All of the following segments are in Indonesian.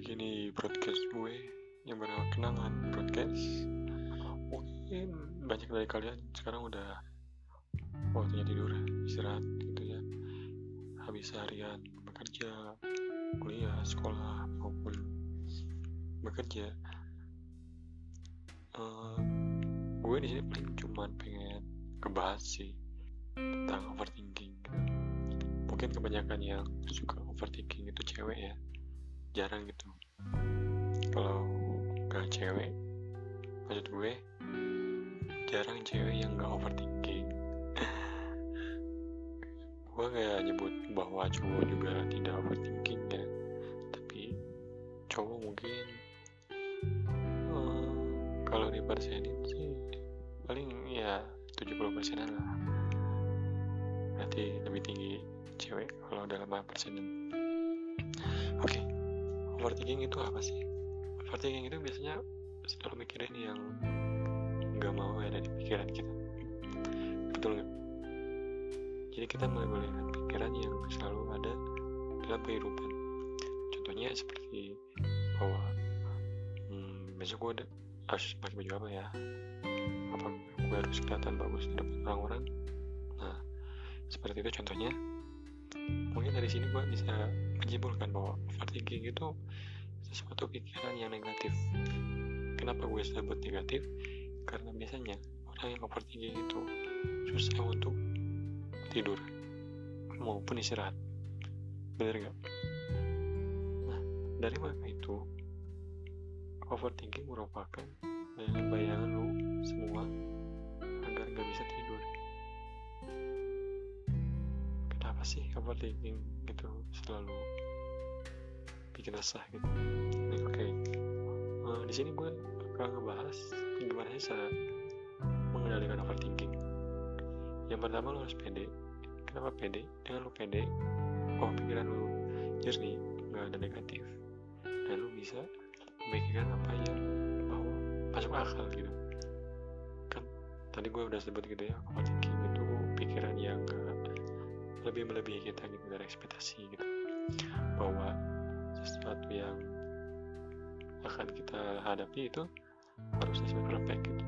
lagi nih broadcast gue yang bernama kenangan broadcast. Mungkin banyak dari kalian sekarang udah waktunya tidur istirahat gitu ya. Habis seharian bekerja kuliah sekolah maupun bekerja. Uh, gue di sini paling cuman pengen ngebahas sih tentang overthinking. Mungkin kebanyakan yang suka overthinking itu cewek ya jarang gitu. Kalau gak cewek maksud gue jarang cewek yang gak overthinking. Gue kayak nyebut bahwa cowok juga tidak overthinking ya. Tapi cowok mungkin uh, kalau di persenin sih paling ya 70 persenan lah. Berarti lebih tinggi cewek kalau dalam okay overthinking itu apa sih? Overthinking itu biasanya selalu mikirin yang nggak mau ada di pikiran kita. Betul nggak? Jadi kita membolehkan pikiran yang selalu ada dalam kehidupan. Contohnya seperti bahwa hmm, besok gue harus pakai baju apa ya? Apa gue harus kelihatan bagus di depan orang-orang? Nah seperti itu contohnya. Mungkin dari sini gue bisa menyimpulkan bahwa overthinking itu sesuatu pikiran yang negatif. Kenapa gue sebut negatif? Karena biasanya orang yang overthinking itu susah untuk tidur maupun istirahat. Bener gak? nah dari maka itu? Overthinking merupakan bayangan-bayangan lu semua agar gak bisa tidur kenapa sih overthinking gitu selalu bikin resah gitu. Oke. Okay. uh, di sini gue akan ngebahas gimana sih cara mengendalikan overthinking. Yang pertama lo harus pede. Kenapa pede? Dengan lo pede oh pikiran lo jernih nggak ada negatif. Dan lo bisa memikirkan apa yang mau masuk akal gitu. Kan tadi gue udah sebut gitu ya overthinking itu pikiran yang lebih melebihi kita gitu dari ekspektasi gitu. Bahwa sesuatu yang akan kita hadapi itu harus sesuai perfect gitu.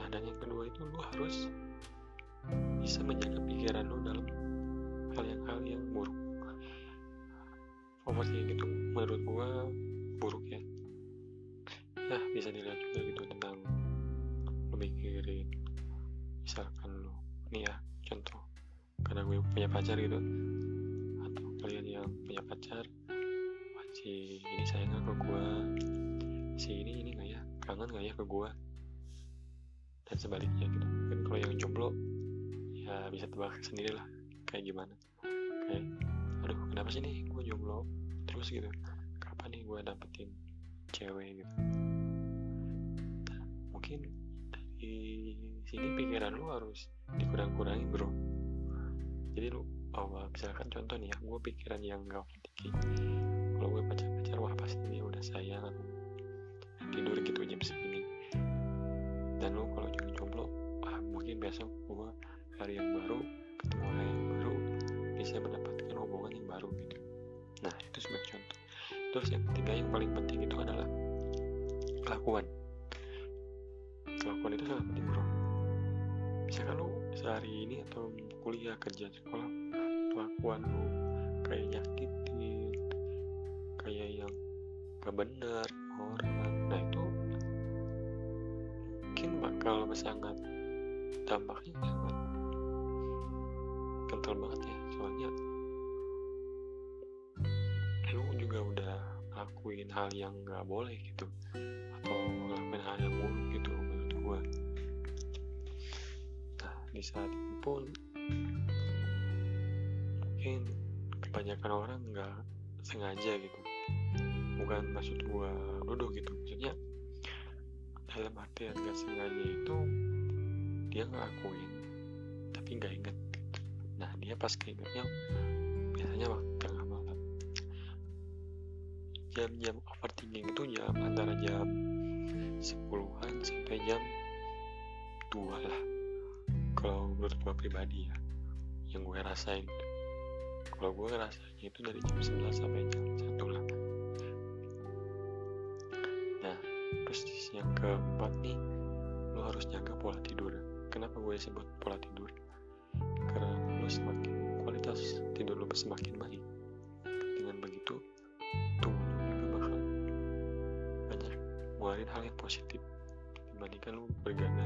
Nah dan yang kedua itu lu harus bisa menjaga pikiran lu dalam hal yang hal yang buruk. Overthinking itu menurut gua buruk ya. Nah bisa dilihat juga gitu tentang lu mikirin misalkan lu nih ya gue punya pacar gitu. Atau kalian yang punya pacar si ini sayang ke gue si ini ini nggak ya? Kangen nggak ya ke gue dan sebaliknya gitu. Dan kalau yang jomblo ya bisa tebak sendiri lah kayak gimana? Kayak aduh kenapa sih nih gue jomblo terus gitu? Kapan nih gue dapetin cewek gitu? Mungkin dari sini pikiran lu harus dikurang-kurangin bro jadi lu bahwa misalkan contoh nih ya gue pikiran yang gak overthinking kalau gue pacar-pacar wah pasti dia udah sayang tidur gitu jam segini. Dan lu kalau jomblo ah mungkin besok gue hari yang baru ketemu orang yang baru bisa mendapatkan hubungan yang baru gitu. Nah itu sebagai contoh. Terus yang ketiga yang paling penting itu adalah kelakuan sehari ini atau kuliah kerja sekolah kelakuan lu kayak nyakitin kayak yang gak benar orang. Nah itu mungkin bakal sangat dampaknya sangat kental banget ya. Soalnya lu juga udah ngelakuin hal yang gak boleh gitu atau ngelakuin hal yang buruk gitu itu pun mungkin kebanyakan orang nggak sengaja gitu. Bukan maksud gua nuduh gitu maksudnya dalam artian nggak sengaja itu dia ngelakuin tapi nggak inget gitu. nah dia pas keingetnya biasanya waktu tengah malam. Jam-jam overthinking itu jam antara jam 10-an sampai jam 2 lah kalau menurut gue pribadi ya yang gue rasain kalau gue rasanya itu dari jam 11 sampai jam 1 lah. Nah terus yang keempat nih lo harus jaga pola tidur. Kenapa gue sebut pola tidur? Karena lo semakin kualitas tidur lo semakin baik. Dengan begitu tubuh lo juga bakal banyak ngeluarin hal yang positif. Dibandingkan lo bergerak.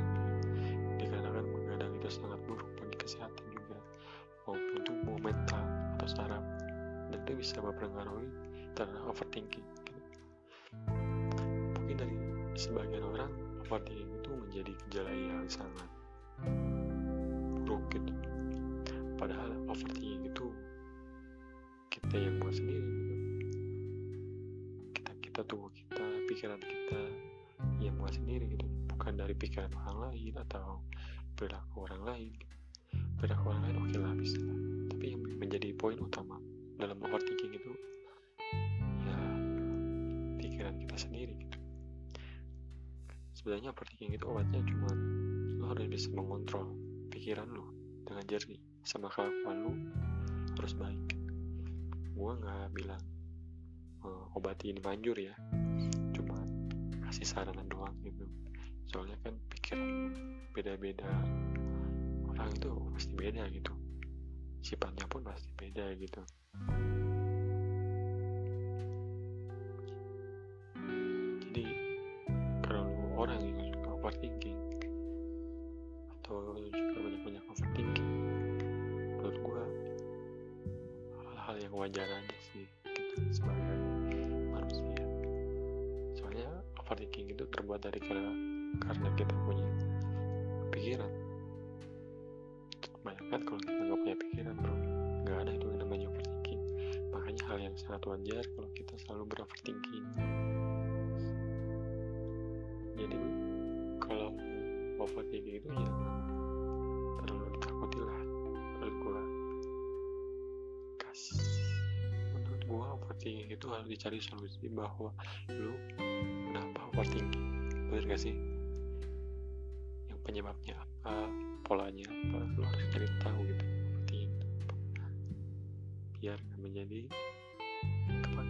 Itu bisa mempengaruhi terhadap overthinking mungkin dari sebagian orang overthinking itu menjadi gejala yang sangat buruk gitu padahal overthinking itu kita yang buat sendiri gitu. Kita kita tubuh kita pikiran kita yang buat sendiri gitu. Bukan dari pikiran orang lain atau perilaku orang lain. Gitu. perilaku orang lain oke lah bisa tapi yang menjadi poin utama dalam overthinking itu ya pikiran kita sendiri. Gitu sebenarnya overthinking itu obatnya cuma lo harus bisa mengontrol pikiran lo dengan jernih sama kelakuan lo harus baik. Gue nggak bilang uh, obati ini manjur ya cuma kasih saranan doang gitu. Soalnya kan pikiran beda-beda orang itu pasti beda gitu. Sifatnya pun pasti beda gitu wajar aja sih gitu sebagai manusia. Soalnya overthinking itu terbuat dari karena karena kita punya pikiran. Banyak kan kalau kita nggak punya pikiran bro. Nggak ada itu yang namanya overthinking. Makanya hal yang sangat wajar kalau kita selalu beroverthinking. Jadi kalau overthinking itu ya overthinking itu harus dicari solusi bahwa lu kenapa overthinking bener gak sih? Yang penyebabnya apa polanya apa lu harus cari tahu gitu overthinking apa. Biar menjadi apa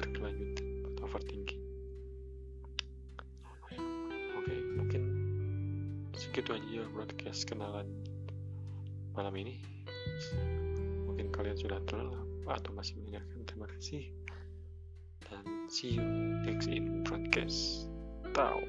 berkelanjutan atau overthinking. Oke mungkin segitu aja ya broadcast kenalan malam ini. Mungkin kalian sudah terlelap atau masih mendengarkan terima kasih and see you next in podcast. Ciao.